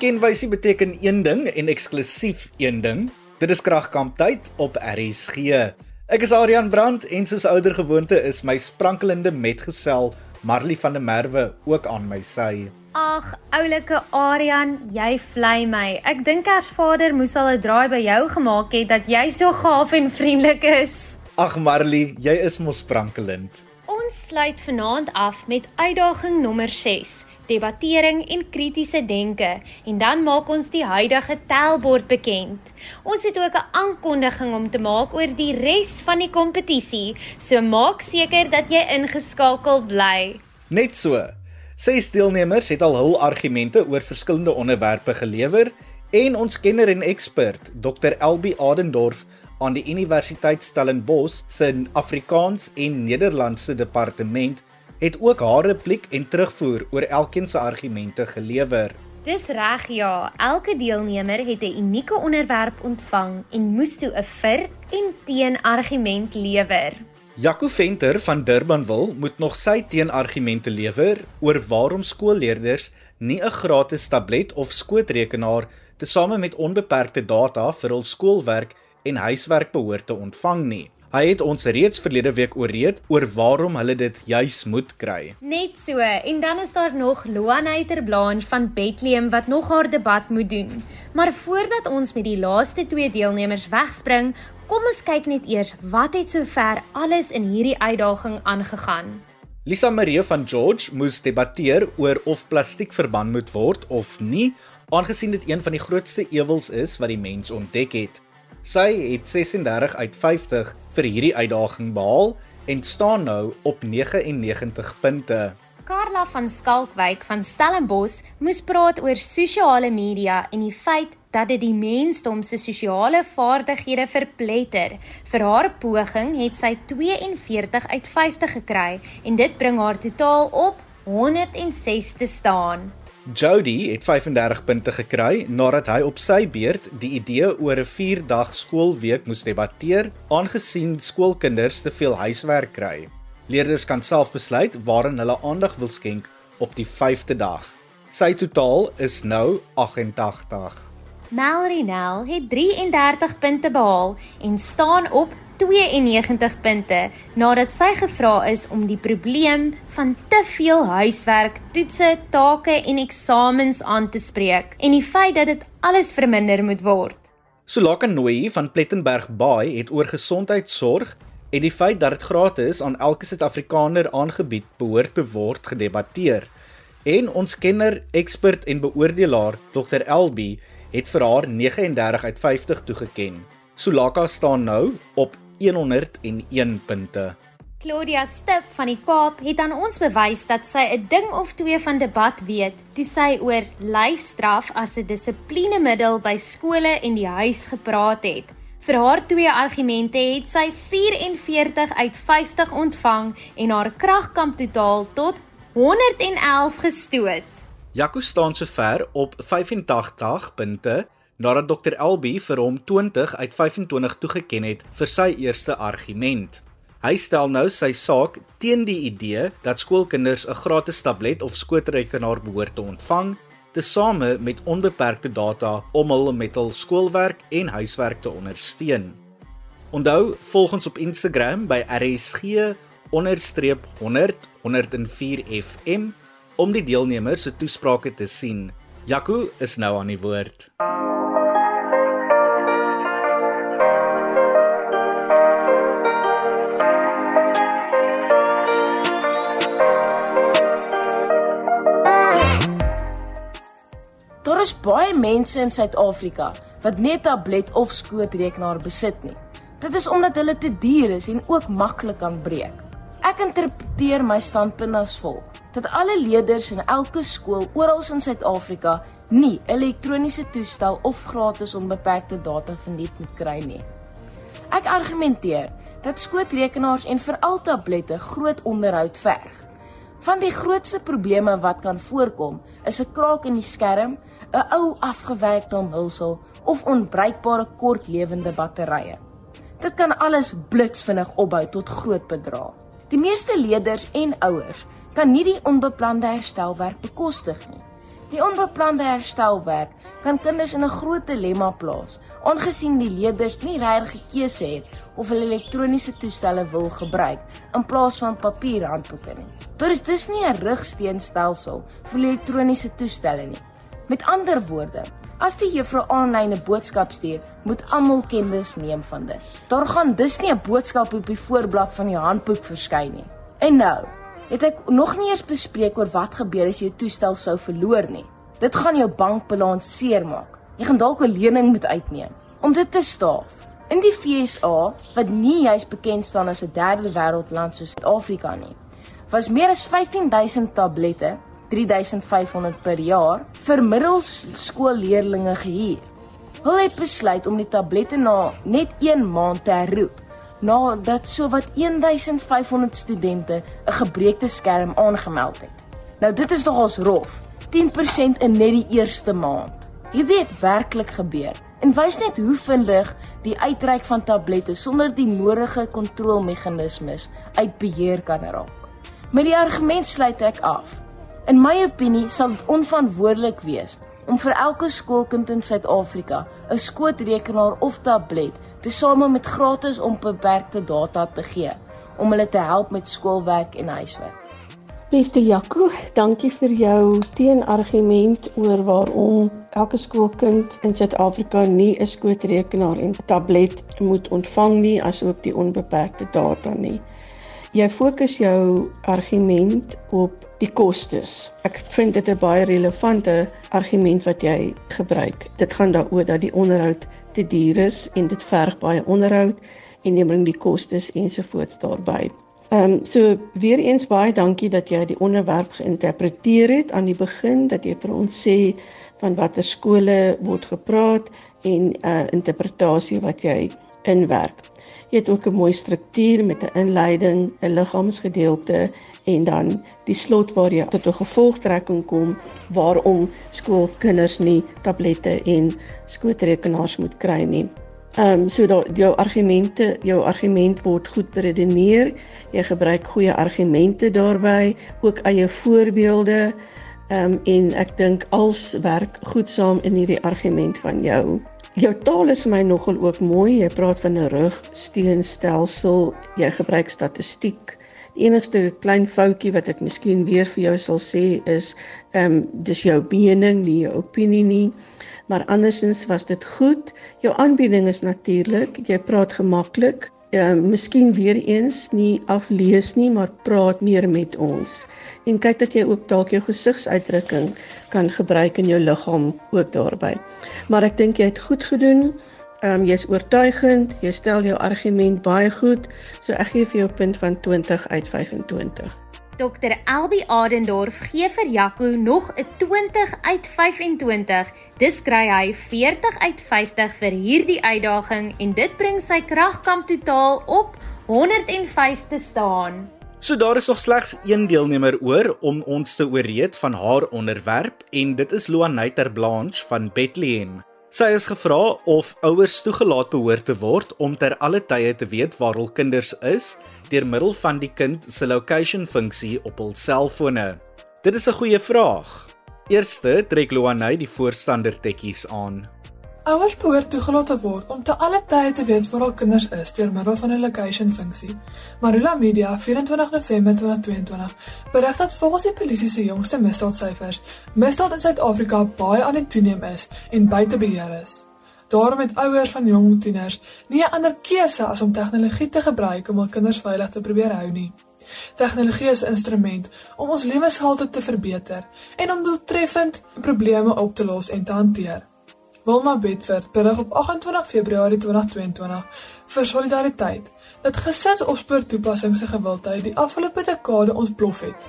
Kenwysie beteken een ding en eksklusief een ding. Dit is kragkamp tyd op RSG. Ek is Adrian Brandt en soos ouer gewoonte is my sprankelende metgesel Marley van der Merwe ook aan my sy. Ag, oulike Adrian, jy vlei my. Ek dink as vader moes al 'n draai by jou gemaak het dat jy so gaaf en vriendelik is. Ag Marley, jy is mos sprankelend. Ons sluit vanaand af met uitdaging nommer 6 debattering en kritiese denke en dan maak ons die huidige telbord bekend. Ons het ook 'n aankondiging om te maak oor die res van die kompetisie, so maak seker dat jy ingeskakel bly. Net so. Ses deelnemers het al hul argumente oor verskillende onderwerpe gelewer en ons kenner en ekspert, Dr. Elbi Adendorf aan die Universiteit Stellenbosch se Afrikaans en Nederlandse departement het ook haar repliek en terugvoer oor elkeen se argumente gelewer. Dis reg ja, elke deelnemer het 'n unieke onderwerp ontvang en moes toe 'n vir en teen argument lewer. Jaco Venter van Durbanville moet nog sy teenargumente lewer oor waarom skoolleerders nie 'n gratis tablet of skootrekenaar tesame met onbeperkte data vir hul skoolwerk en huiswerk behoort te ontvang nie. Hy het ons reeds verlede week ooreed oor waarom hulle dit juis moet kry. Net so, en dan is daar nog Loaneiter Blanche van Bethlehem wat nog haar debat moet doen. Maar voordat ons met die laaste twee deelnemers wegspring, kom ons kyk net eers wat het sover alles in hierdie uitdaging aangegaan. Lisa Marie van George moes debatteer oor of plastiek verbân moet word of nie, aangesien dit een van die grootste ewels is wat die mens ontdek het. Sy het 36 uit 50 vir hierdie uitdaging behaal en staan nou op 99 punte. Carla van Skalkwyk van Stellenbosch moes praat oor sosiale media en die feit dat dit die mensdom se sosiale vaardighede verpletter. Vir haar poging het sy 42 uit 50 gekry en dit bring haar totaal op 106 te staan. Jody het 35 punte gekry nadat hy op sy beurt die idee oor 'n 4-dag skoolweek moes debatteer, aangesien skoolkinders te veel huiswerk kry. Leerders kan self besluit waaraan hulle aandag wil skenk op die 5de dag. Sy totaal is nou 88. Mallory Nell het 33 punte behaal en staan op 92 punte nadat sy gevra is om die probleem van te veel huiswerk, toetse, take en eksamens aan te spreek en die feit dat dit alles verminder moet word. Sulaka Nooi van Plettenberg Bay het oor gesondheidsorg en die feit dat dit gratis aan elke Suid-Afrikaner aangebied behoort te word gedebatteer. En ons kenner, ekspert en beoordelaar Dr. LB het vir haar 39 uit 50 toegeken. Sulaka staan nou op 101 punte. Claudia Stip van die Kaap het aan ons bewys dat sy 'n ding of twee van debat weet toe sy oor lyfstraf as 'n dissiplinemiddel by skole en die huis gepraat het. Vir haar twee argumente het sy 44 uit 50 ontvang en haar kragkamp totaal tot 111 gestoot. Jaco staan sover op 85 punte nadat Dr Elbi vir hom 20 uit 25 toegeken het vir sy eerste argument. Hy stel nou sy saak teen die idee dat skoolkinders 'n gratis tablet of skootrekenaar behoort te ontvang, tesame met onbeperkte data om hulle met hul skoolwerk en huiswerk te ondersteun. Onthou, volg ons op Instagram by rsg_100 104 FM om die deelnemers se toesprake te sien. Jaco is nou aan die woord. Daar is baie mense in Suid-Afrika wat net tablet of skootrekenaar besit nie. Dit is omdat hulle te duur is en ook maklik kan breek. Ek interpreteer my standpunt as volg: dat alle leerders in elke skool oral in Suid-Afrika nie elektroniese toestel of gratis onbeperkte data verniet moet kry nie. Ek argumenteer dat skootrekenaars en veral tablette groot onderhoud verg. Van die grootste probleme wat kan voorkom, is 'n kraak in die skerm, 'n ou afgewerkte omhulsel of onbruikbare kortlewende batterye. Dit kan alles blitsvinnig opbou tot groot bedrae. Die meeste leerders en ouers kan nie die onbeplande herstelwerk bekostig nie. Die onbeplande herstelwerk kan kinders in 'n groot dilemma plaas, aangesien die leerders nie regtig 'n keuse het of hulle elektroniese toestelle wil gebruik in plaas van papierhandboeke nie. Daar is dus nie 'n rigsteenstelsel vir elektroniese toestelle nie. Met ander woorde, as die juffrou aanlyn 'n boodskap stuur, moet almal kennis neem van dit. Daar gaan dus nie 'n boodskap op die voorblad van die handboek verskyn nie. En nou, het ek nog nie eens bespreek oor wat gebeur as jou toestel sou verloor nie. Dit gaan jou bankbalans seermaak. Jy gaan dalk 'n lening moet uitneem om dit te staaf. In die FSA, wat nie juis bekend staan as 'n derde wêreldland soos Suid-Afrika nie, was meer as 15000 tablette, 3500 per jaar, vir middelskoolleerdlinge gehuur. Hulle het besluit om die tablette na net 1 maand te herroep nadat sowat 1500 studente 'n gebreekte skerm aangemeld het. Nou dit is nogals rof. 10% in net die eerste maand. Hierdie het werklik gebeur en wys net hoe vinnig die uitreik van tablette sonder die nodige kontrolemeganismes uit beheer kan raak. Met die argument sluit ek af. In my opinie sal dit onverantwoordelik wees om vir elke skoolkind in Suid-Afrika 'n skootrekenaar of tablet tesame met gratis onbeperkte data te gee om hulle te help met skoolwerk en huiswerk. Beste Jaco, dankie vir jou teenargument oor waarom elke skoolkind in Suid-Afrika nie 'n skootrekenaar en 'n tablet moet ontvang nie asook die onbeperkte data nie. Jy fokus jou argument op die kostes. Ek vind dit 'n baie relevante argument wat jy gebruik. Dit gaan daaroor dat die onderhoud te duur is en dit verg baie onderhoud en jy bring die kostes ensovoorts daarbey. Ehm um, so weer eens baie dankie dat jy die onderwerp geïnterpreteer het aan die begin dat jy vir ons sê van watter skole word gepraat en 'n uh, interpretasie wat jy inwerk. Jy het ook 'n mooi struktuur met 'n inleiding, 'n liggaamsgedeelte en dan die slot waar jy tot 'n gevolgtrekking kom waarom skoolkinders nie tablette en skootrekenaars moet kry nie. Ehm um, so dat jou argumente, jou argument word goed beredeneer. Jy gebruik goeie argumente daarbey, ook eie voorbeelde. Ehm um, en ek dink als werk goed saam in hierdie argument van jou. Jou taal is my nogal ook mooi. Jy praat van 'n rugsteunstelsel. Jy gebruik statistiek. Die enigste klein foutjie wat ek miskien weer vir jou sal sê is ehm um, dis jou mening, nie jou opinie nie. Maar andersins was dit goed. Jou aanbieding is natuurlik. Jy praat gemaklik. Ehm uh, miskien weer eens nie aflees nie, maar praat meer met ons. En kyk dat jy ook dalk jou gesigsuitdrukking kan gebruik in jou liggaam ook daarbey. Maar ek dink jy het goed gedoen. Ehm um, jy's oortuigend, jy stel jou argument baie goed, so ek gee vir jou punt van 20 uit 25. Dr. Elbi Adendorf gee vir Jaco nog 'n 20 uit 25. Dis kry hy 40 uit 50 vir hierdie uitdaging en dit bring sy kragkamp totaal op 105 te staan. So daar is nog slegs een deelnemer oor om ons te ooreed van haar onderwerp en dit is Luanita Blanche van Bethlehem. Sy is gevra of ouers toegelaat behoort te word om ter alle tye te weet waar hul kinders is deur middel van die kind se location funksie op hul selfone. Dit is 'n goeie vraag. Eerste trek Luanay die voorstander tekkies aan. Ouers behoort toegelaat te word om te alle tye te weet waar hul kinders is deur middel van 'n location funksie. Marula Media 24 November 2022 berig dat volgens die polisie se jongste misdaadsyfers, misdaad in Suid-Afrika baie aan die toeneem is en buite beheer is. Daarom het ouers van jong tieners nie 'n ander keuse as om tegnologie te gebruik om hul kinders veilig te probeer hou nie. Tegnologie is 'n instrument om ons lewenshalte te verbeter en om doeltreffend probleme op te los en te hanteer. Wilma Bedford berig op 28 Februarie 2022 vir Solidariteit dat gesinsopspoortoepassings se gewildheid die afgelope dekade ons blof het.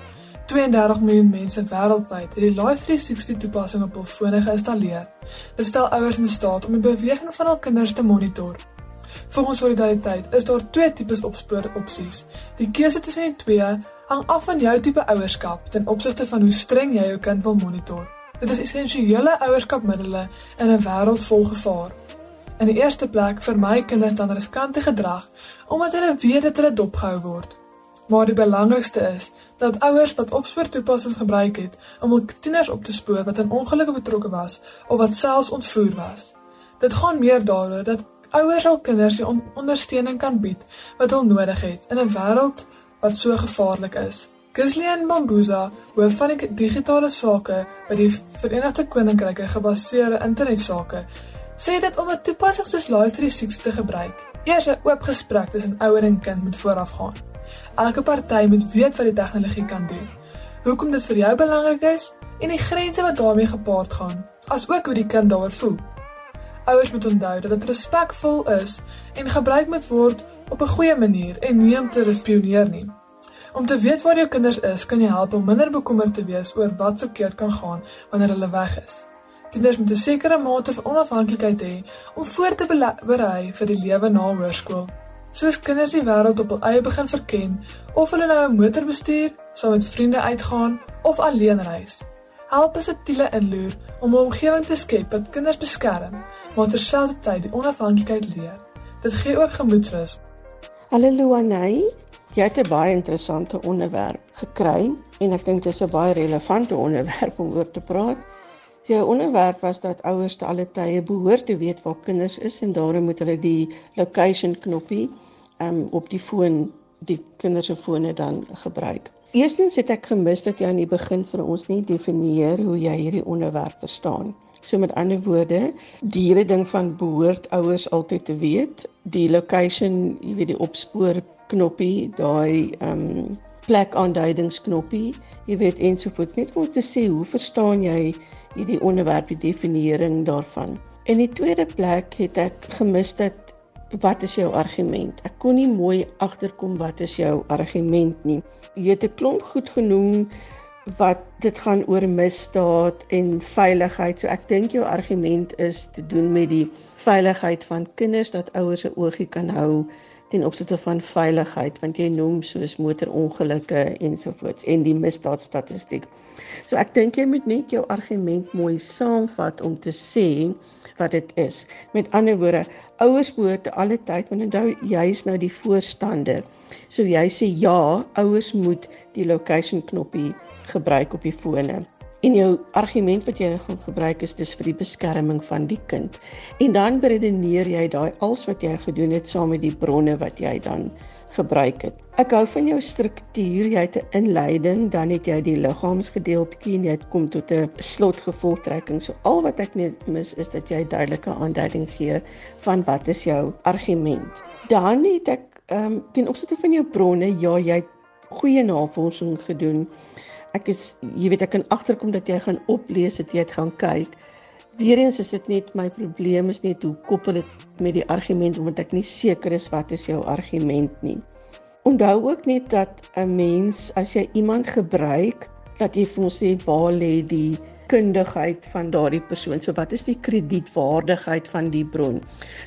32 miljoen mense wêreldwyd het die Life 360 toepassing op hul fone geïnstalleer. Dit stel ouers in staat om die beweging van hul kinders te monitor. Volgens Solidariteit is daar twee tipes opspoor opsies. Die keuse tussen die twee hang af van jou tipe ouerskap ten opsigte van hoe streng jy jou kind wil monitor. Dit is essensiële ouerskapmiddels in 'n wêreld vol gevaar. In die eerste plek vir my kinders dan riskante gedrag omdat hulle weet dat hulle dopgehou word. Maar die belangrikste is dat ouers wat opspoortoepassings gebruik het om hul tieners op te spoor wat in ongelukke betrokke was of wat selfs ontvoer was. Dit gaan meer daaroor dat ouers hul kinders die on ondersteuning kan bied wat hulle nodig het in 'n wêreld wat so gevaarlik is. Ghislaine Mambuza, hoof van die digitale sake by die Verenigde Koninkryke gebaseerde internetsake, sê dit om 'n toepassing soos Life360 te gebruik, eers 'n oop gesprek tussen ouer en kind moet voorafgaan. Elke party moet weet wat die tegnologie kan doen, hoekom dit vir jou belangrik is en die grense wat daarmee gepaard gaan, asook hoe die kind daaroor voel. Ouers moet onthou dat dit respekvol is en gebruik moet word op 'n goeie manier en nie om te spioneer nie. Om te weet waar jou kinders is, kan jy help om minder bekommerd te wees oor wat verkeerd kan gaan wanneer hulle weg is. Kinders moet 'n sekere mate van onafhanklikheid hê om voor te berei vir die lewe na hoërskool. Soos kinders die wêreld op hul eie begin verken, of hulle nou 'n motor bestuur, saam met vriende uitgaan of alleen reis. Help 'n subtiele inloer om 'n omgewing te skep wat kinders beskerm, maar terselfdertyd die onafhanklikheid leer. Dit gee ook gemoedsrus. Hallo Anay, Jy het 'n baie interessante onderwerp gekry en ek dink dit is 'n baie relevante onderwerp om oor te praat. Jou onderwerp was dat ouers te alle tye behoort te weet waar kinders is en daarom moet hulle die location knoppie um, op die foon, die kinders se fone dan gebruik. Eerstens het ek gemis dat jy aan die begin vir ons nie definieer hoe jy hierdie onderwerp verstaan. So met ander woorde, die hele ding van behoort ouers altyd te weet, die location, jy weet die opspoor knoppie, daai ehm um, plek aanduidingsknoppie, jy weet ensovoorts net om te sê hoe verstaan jy hierdie onderwerp die definiering daarvan. En die tweede plek het ek gemis dat wat is jou argument? Ek kon nie mooi agterkom wat is jou argument nie. Jy het 'n klomp goed genoem wat dit gaan oor misdaad en veiligheid. So ek dink jou argument is te doen met die veiligheid van kinders dat ouers se oogie kan hou ten opsigte van veiligheid want jy noem soos motorongelukke ensovoorts en die misdaadstatistiek. So ek dink jy moet net jou argument mooi saamvat om te sê wat dit is. Met ander woorde, ouers behoort alle tyd want onthou jy is nou die voorstander. So jy sê ja, ouers moet die location knoppie gebruik op die fone. En jou argument wat jy gaan gebruik is dis vir die beskerming van die kind. En dan redeneer jy daai als wat jy gedoen het saam met die bronne wat jy dan gebruik het. Ek hou van jou struktuur. Jy het 'n inleiding, dan het jy die liggaamsgedeeltjie en jy kom tot 'n slotgevolgtrekking. So al wat ek net mis is dat jy duidelike aanduiding gee van wat is jou argument. Dan het ek ehm um, ten opsigte van jou bronne, ja, jy het goeie navorsing gedoen ek is jy weet ek kan agterkom dat jy gaan oplees het jy het gaan kyk Weerens is dit net my probleem is net hoe koppel dit met die argument omdat ek nie seker is wat is jou argument nie. Onthou ook net dat 'n mens as jy iemand gebruik dat jy vir ons sê waar lê die kundigheid van daardie persoon. So wat is die kredietwaardigheid van die bron?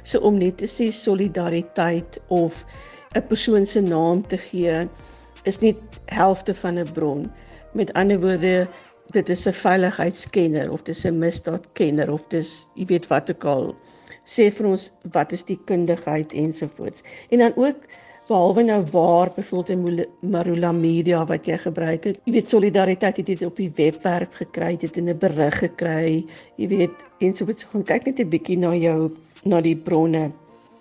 So om net te sê solidariteit of 'n persoon se naam te gee is nie helfte van 'n bron. Met ander woorde, dit is 'n veiligheidskenner of dis 'n misdaadkenner of dis jy weet wat ook al. Sê vir ons wat is die kundigheid ensovoorts. En dan ook behalwe nou waar byvoorbeeld in Marula Media wat jy gebruik het. Jy weet solidariteit het dit op die webwerf gekry, dit in 'n berig gekry. Jy weet ensovoorts. So gaan kyk net 'n bietjie na jou na die bronne.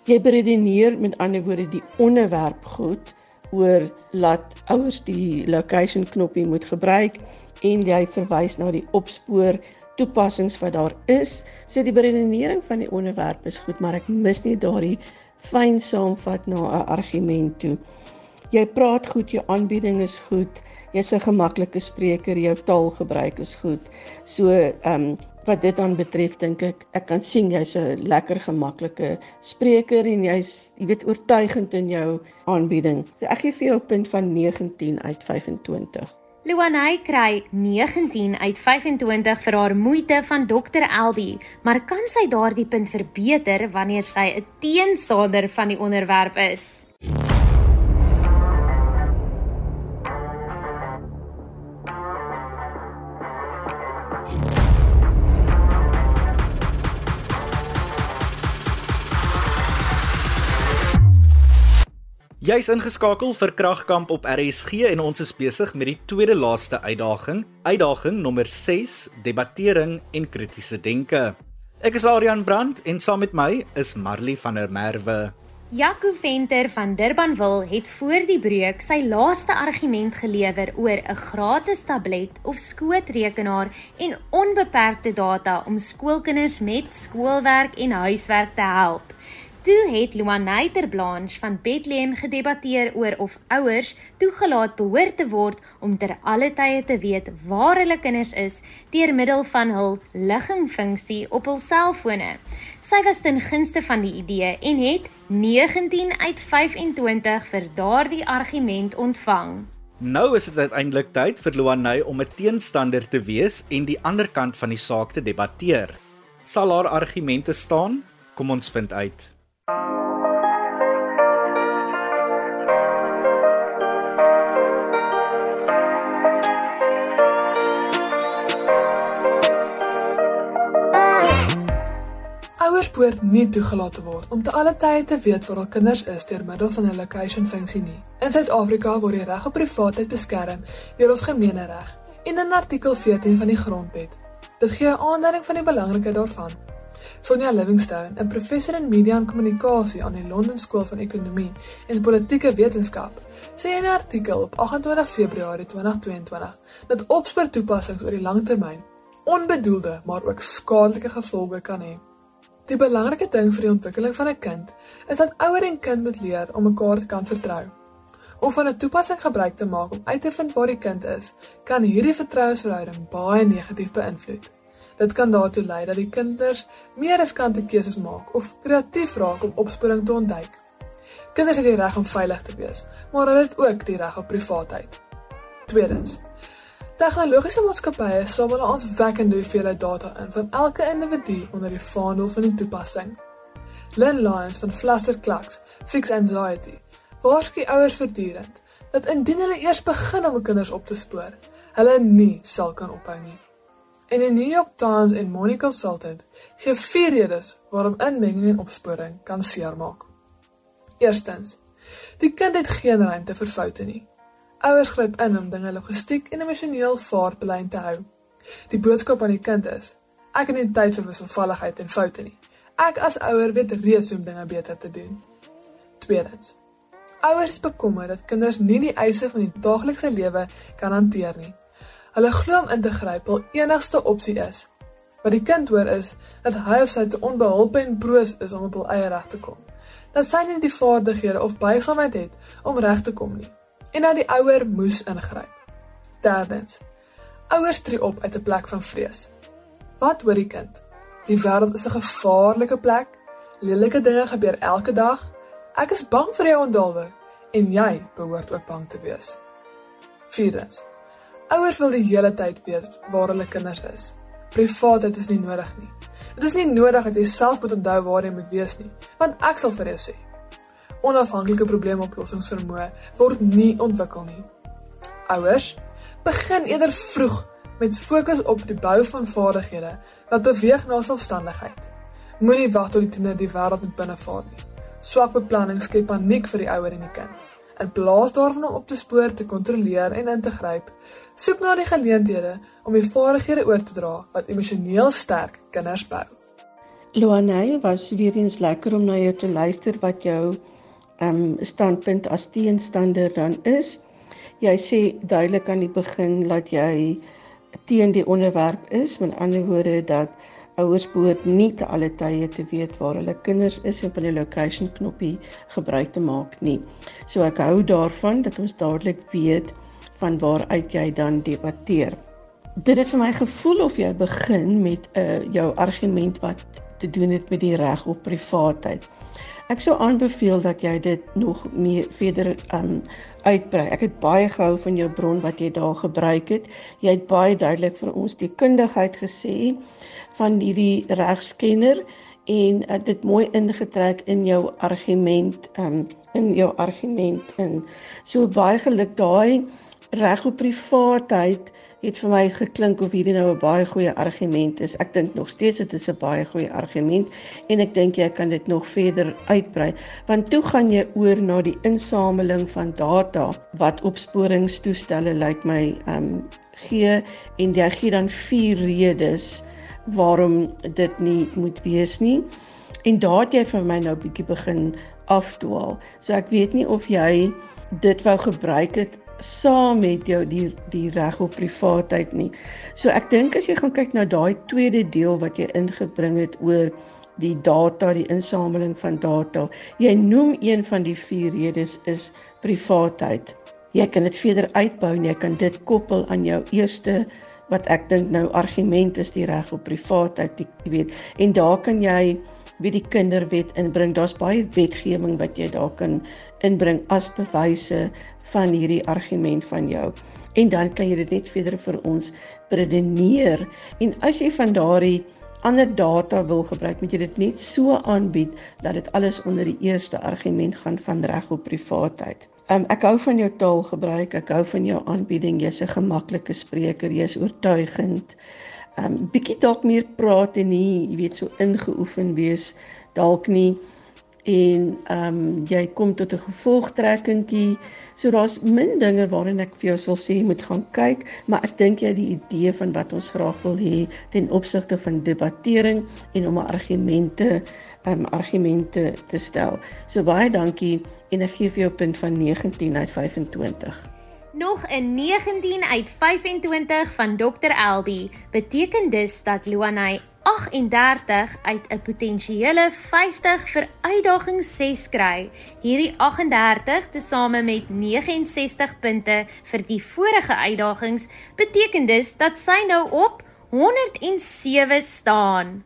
Jy beredeneer met ander woorde die onderwerp goed oor laat ouers die location knoppie moet gebruik en jy verwys na die opspoor toepassings wat daar is. So die beredenering van die onderwerp is goed, maar ek mis nie daardie fyn saamvat na 'n argument toe. Jy praat goed, jou aanbieding is goed, jy's 'n gemaklike spreker, jou taalgebruik is goed. So, ehm um, wat dit dan betref dink ek ek kan sien jy's 'n lekker gemaklike spreker en jy's jy weet oortuigend in jou aanbieding. So ek gee vir jou 'n punt van 19 uit 25. Luanay kry 19 uit 25 vir haar moeite van Dr Elbi, maar kan sy daardie punt verbeter wanneer sy 'n teenstander van die onderwerp is? Jy's ingeskakel vir Kragkamp op RSG en ons is besig met die tweede laaste uitdaging, uitdaging nommer 6, debattering en kritiese denke. Ek is Adrian Brandt en saam met my is Marley van der Merwe. Jaco Venter van Durbanville het voor die breuk sy laaste argument gelewer oor 'n gratis tablet of skootrekenaar en onbeperkte data om skoolkinders met skoolwerk en huiswerk te help. Toe het Luanay Terblanche van Bethlehem gedebatteer oor of ouers toegelaat behoort te word om ter alle tye te weet waar hulle kinders is deur middel van hul liggingfunksie op hul selfone. Sy was ten gunste van die idee en het 19 uit 25 vir daardie argument ontvang. Nou is dit uiteindelik tyd vir Luanay om 'n teenstander te wees en die ander kant van die saak te debatteer. Sal haar argumente staan? Kom ons vind uit. Ouers behoort nie toegelaat te word om te alle tye te weet waar hul kinders is deur middel van 'n location funksie nie. In Suid-Afrika word die reg op privaatheid beskerm deur ons gemeenereg en in artikel 14 van die Grondwet. Dit gee 'n aanduiding van die belangrikheid daarvan. Sonja Livingstone, 'n professor in media en kommunikasie aan die Londen Skool van Ekonomie en Politieke Wetenskap, sê in 'n artikel op 28 Februarie 2022 dat opspoortoepassings oor die langtermyn onbedoelde maar ook skadelike gevolge kan hê. Die belangrike ding vir die ontwikkeling van 'n kind is dat ouer en kind moet leer om mekaar te kan vertrou. Om van 'n toepassing gebruik te maak om uit te vind waar die kind is, kan hierdie vertrouensverhouding baie negatief beïnvloed. Dit kan daartoe lei dat die kinders meer riskante keuses maak of kreatief raak om opsporing te ontduik. Kinders het die reg om veilig te wees, maar hulle het ook die reg op privaatheid. Tweedens, Tegnologiese maatskappye samel ons wekkende hoeveelheid data in van elke individu onder die vaandel van die toepassing. Lynn Lyons van Fluster Clocks Fix Anxiety waarsku ouers voortdurend dat indien hulle eers begin om kinders op te spoor, hulle nie sal kan ophou nie. En die New York Times en Morning Consultant gee vier redes waarom inmenging en opsporing kan seermaak. Eerstens, die kind het geen ruimte vir foute nie. Ouers gryp in om dinge logistiek en emosioneel vaartbelyn te hou. Die boodskap aan die kind is: Ek het nie tyd vir wisselvalligheid en foute nie. Ek as ouer weet reeds hoe om dinge beter te doen. Tweedens. Ouers is bekommerd dat kinders nie die eise van die daaglikse lewe kan hanteer nie. Hulle glo om in te gryp wel enigste opsie is. Wat die kind hoor is dat hy of sy te onbeholpe en broos is om op hul eie reg te kom. Dat sy nie die vaardighede of buigsaamheid het om reg te kom nie en dat die ouer moes ingryp. Derdens. Ouers tree op uit 'n plek van vrees. Wat hoor die kind? Die wêreld is 'n gevaarlike plek. Lelike dinge gebeur elke dag. Ek is bang vir jou ondalwe en jy behoort ook bang te wees. Vierdens. Ouers wil die hele tyd weet waar hulle kinders is. Privaatheid is nie nodig nie. Dit is nie nodig dat jy self moet onthou waar jy moet wees nie, want ek sal vir jou sê onafhanklike probleemoplossingsvermoë word nie ontwikkel nie. Ouers, begin eerder vroeg met fokus op die bou van vaardighede wat beweeg na selfstandigheid. Moenie wag tot die tiener die wêreld moet binnevaar nie. Swak beplanning skep paniek vir die ouer en die kind. In plaas daarvan om op te spoor, te kontroleer en in te gryp, soek na die geleenthede om die vaardighede oor te dra wat emosioneel sterk kinders bou. Luanay was weer eens lekker om na jou te luister wat jou um standpunt as teenstander dan is. Jy sê duidelik aan die begin dat jy teen die onderwerp is, met ander woorde dat ouers behoort nie te alle tye te weet waar hulle kinders is en van die location knoppie gebruik te maak nie. So ek hou daarvan dat ons dadelik weet van waar uit jy dan debatteer. Dit het vir my gevoel of jy begin met 'n uh, jou argument wat te doen het met die reg op privaatheid. Ek sou aanbeveel dat jy dit nog meer verder um uitbrei. Ek het baie gehou van jou bron wat jy daar gebruik het. Jy het baie duidelik vir ons die kundigheid gesê van hierdie regskenner en uh, dit mooi ingetrek in jou argument um in jou argument in. So baie geluk daai reg op privaatheid het vir my geklink of hierdie nou 'n baie goeie argument is. Ek dink nog steeds dit is 'n baie goeie argument en ek dink jy kan dit nog verder uitbrei want toe gaan jy oor na die insameling van data wat opsporingstoestelle lyk like my ehm um, gee en jy gee dan vier redes waarom dit nie moet wees nie. En daar het jy vir my nou bietjie begin afdwaal. So ek weet nie of jy dit wou gebruik het saam met jou die die reg op privaatheid nie. So ek dink as jy gaan kyk na daai tweede deel wat jy ingebring het oor die data, die insameling van data. Jy noem een van die vier redes is privaatheid. Jy kan dit verder uitbou en jy kan dit koppel aan jou eerste wat ek dink nou argument is die reg op privaatheid, jy weet. En daar kan jy wie die kinderwet inbring. Daar's baie wetgewing wat jy daar kan inbring as bewyse van hierdie argument van jou. En dan kan jy dit net verder vir ons redeneer. En as jy van daardie ander data wil gebruik, moet jy dit net so aanbied dat dit alles onder die eerste argument gaan van reg op privaatheid. Um, ek hou van jou taalgebruik, ek hou van jou aanbieding. Jy's 'n gemaklike spreker, jy's oortuigend um bietjie dalk meer praat en nie, jy weet, so ingeoefen wees dalk nie. En um jy kom tot 'n gevolgtrekkingkie. So daar's min dinge waarin ek vir jou sal sê moet gaan kyk, maar ek dink jy die idee van wat ons graag wil hê ten opsigte van debattering en om argumente um argumente te stel. So baie dankie en ek gee vir jou punt van 19 uit 25. Nog 'n 19 uit 25 van Dr. Elby beteken dus dat Luanay 38 uit 'n potensiële 50 vir uitdaging 6 kry. Hierdie 38 tesame met 69 punte vir die vorige uitdagings beteken dus dat sy nou op 107 staan.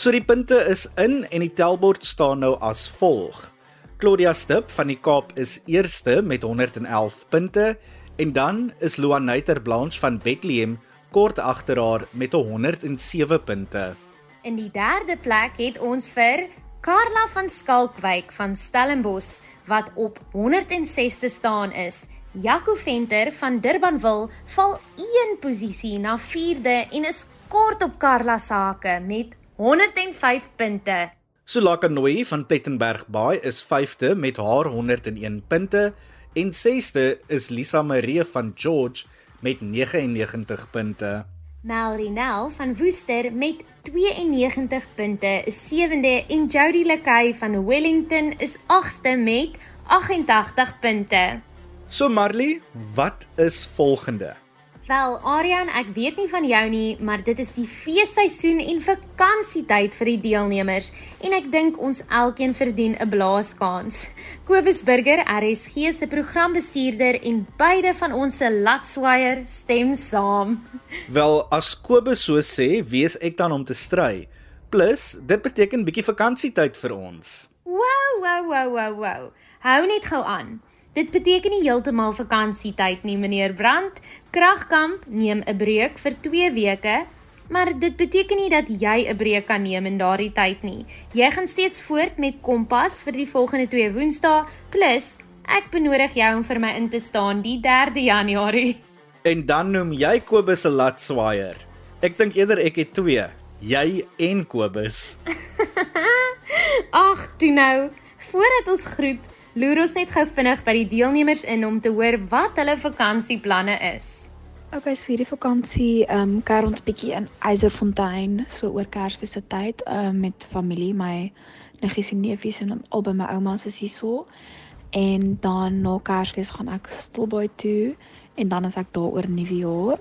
So die punte is in en die tellbord staan nou as volg. Claudia Stip van die Kaap is eerste met 111 punte en dan is Luanaiter Blanche van Bethlehem kort agter haar met 107 punte. In die derde plek het ons vir Karla van Skalkwyk van Stellenbosch wat op 106ste staan is. Jaco Venter van Durbanville val 1 posisie na 4de en is kort op Karla se hake met 105 punte. Sulaka Nooi van Plettenberg Baai is 5de met haar 101 punte en 6de is Lisa Marie van George met 99 punte. Melrinel van Woester met 92 punte is 7de en Jody Lekay van Wellington is 8ste met 88 punte. So Marley, wat is volgende? Wel, Aryan, ek weet nie van jou nie, maar dit is die feesseisoen en vakansietyd vir die deelnemers en ek dink ons elkeen verdien 'n blaaskans. Kobus Burger, RSG se programbestuurder en beide van ons se latswaier stem saam. Wel, as Kobus so sê, wees ek dan om te stry. Plus, dit beteken bietjie vakansietyd vir ons. Wow, wow, wow, wow, wow. Hou net gou aan. Dit beteken nie heeltemal vakansietyd nie, meneer Brand. Kragkamp neem 'n breek vir 2 weke, maar dit beteken nie dat jy 'n breek kan neem in daardie tyd nie. Jy gaan steeds voort met Kompas vir die volgende 2 Woensdae, plus ek benodig jou om vir my in te staan die 3de Januarie. En dan noem jy Kobus 'n latswaier. Ek dink eerder ek het 2, jy en Kobus. Ag, toe nou, voordat ons groet, Loer ons net gou vinnig by die deelnemers in om te hoor wat hulle vakansieplanne is. Okay, so hierdie vakansie, ehm um, kuier ons bietjie in Eiserfontein, so oor Kersfees se tyd, ehm um, met familie, my niggies en neefies en al by my ouma se hierso. En dan na Kersfees gaan ek Stilbaai toe en dan as ek daar oor Nuwejaar.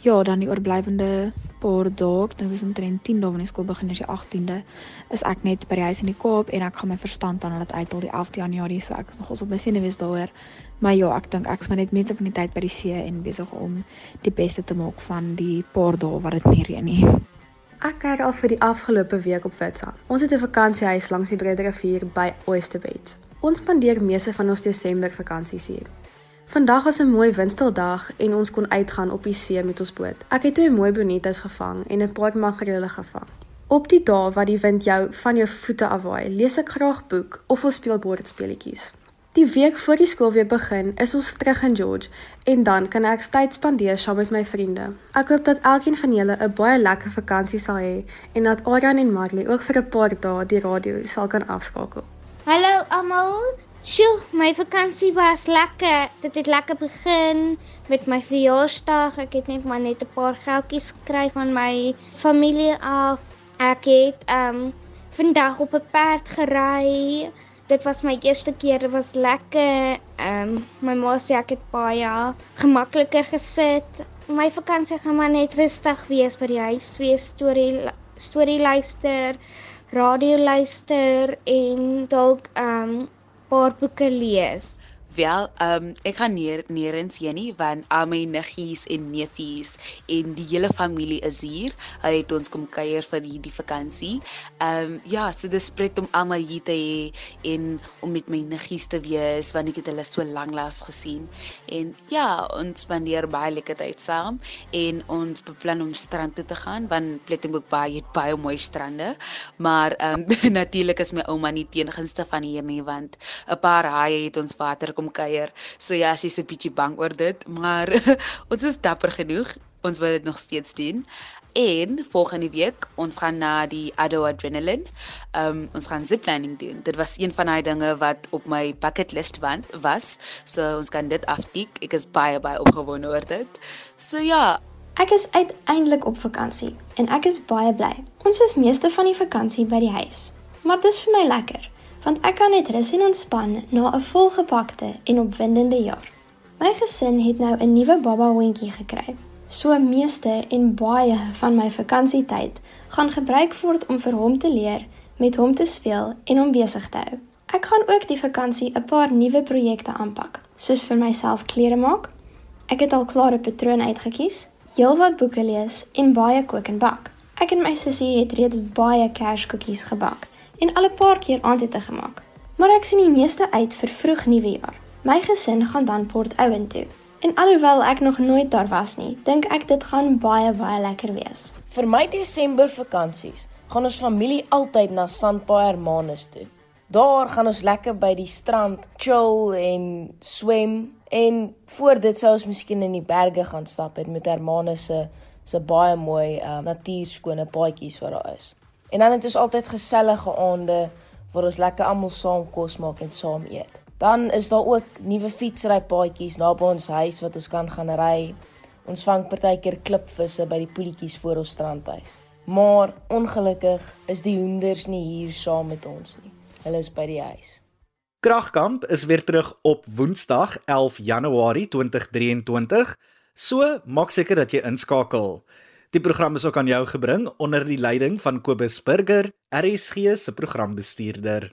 Ja, dan die oorblywende paar dae, dink is omtrent 10 dae wanneer skool begin is die 18de, is ek net by die huis in die Kaap en ek gaan my verstand dan laat uit tot die 11de Januarie, so ek is nog op my senuwees daaroor. Maar ja, ek dink ek's maar net mense van die tyd by die see en besig om die beste te maak van die paar dae wat dit nie reën nie. Ek kyk al vir die afgelope week op Witsa. Ons het 'n vakansiehuis langs die Breede rivier by Oysterbeach. Ons spandeer meeste van ons Desember vakansies hier. Vandag was 'n mooi windstildag en ons kon uitgaan op die see met ons boot. Ek het twee mooi bonitas gevang en 'n paar makrele gevang. Op die dae wat die wind jou van jou voete afwaai, lees ek graag boek of ons speel bordspeletjies. Die week voor die skool weer begin, is ons terug in George en dan kan ek tyd spandeer saam met my vriende. Ek hoop dat elkeen van julle 'n baie lekker vakansie sal hê en dat Aran en Marley ook vir 'n paar dae die radio sal kan afskakel. Hallo almal. Sjoe, my vakansie was lekker. Dit het lekker begin met my verjaarsdag. Ek het net maar net 'n paar geldjies gekry van my familie af. Ek het um, vandag op 'n perd gery. Dit was my eerste keer, dit was lekker. Um, my ma sê ek het baie gemakliker gesit. My vakansie gaan maar net rustig wees by die huis, wees storie storie luister, radio luister en dalk um, paar boeke lees. Wel, ehm um, ek gaan neer nêrens heen nie want al my niggies en neefies en die hele familie is hier. Hulle het ons kom kuier vir hierdie vakansie. Ehm um, ja, so dis pret om almal hier te hê en om met my niggies te wees want ek het hulle so lank laas gesien. En ja, ons spandeer baie lekker tyd saam en ons beplan om strand toe te gaan want Plettenboek Bay het baie mooi strande. Maar ehm um, natuurlik is my ouma nie teengunste van hier nie want 'n paar haie het ons water kom kuier. So ja, sy is 'n bietjie bang oor dit, maar ons is dapper genoeg. Ons wil dit nog steeds doen. En volgende week ons gaan na die Ado Adrenaline. Um ons gaan ziplining doen. Dit was een van daai dinge wat op my bucket list was. So ons kan dit aftik. Ek is baie baie opgewonde oor dit. So ja, Ek is uiteindelik op vakansie en ek is baie bly. Ons is meeste van die vakansie by die huis. Maar dis vir my lekker want ek kan net rus en ontspan na 'n volgepakte en opwindende jaar. My gesin het nou 'n nuwe baba hondjie gekry. So meeste en baie van my vakansietyd gaan gebruik word om vir hom te leer, met hom te speel en hom besig te hou. Ek gaan ook die vakansie 'n paar nuwe projekte aanpak, soos vir myself klere maak. Ek het al klare patrone uitgekies, heelwat boeke lees en baie kook en bak. Ek en my sussie het reeds baie kerskoekies gebak en al 'n paar keer aandete gemaak. Maar ek sien die meeste uit vir vroeg nuwe jaar. My gesin gaan dan Port Owen toe. En alhoewel ek nog nooit daar was nie, dink ek dit gaan baie baie lekker wees. Vir my Desember vakansies gaan ons familie altyd na Sandpaai Hermanus toe. Daar gaan ons lekker by die strand chill en swem en voor dit sou ons miskien in die berge gaan stap met Hermanus se se baie mooi uh, natuurskone paadjies wat daar is. En dan het ons altyd gesellige aande waar ons lekker almal saam kos maak en saam eet. Dan is daar ook nuwe fietsrypaadjies naby ons huis wat ons kan gaan ry. Ons vang partykeer klipvisse by die poeltjies voor ons strandhuis. Maar ongelukkig is die hoenders nie hier saam met ons nie. Hulle is by die huis. Kragkamp is weer terug op Woensdag 11 Januarie 2023. So maak seker dat jy inskakel. Die program is ook aan jou gebring onder die leiding van Kobus Burger, RSG se programbestuurder.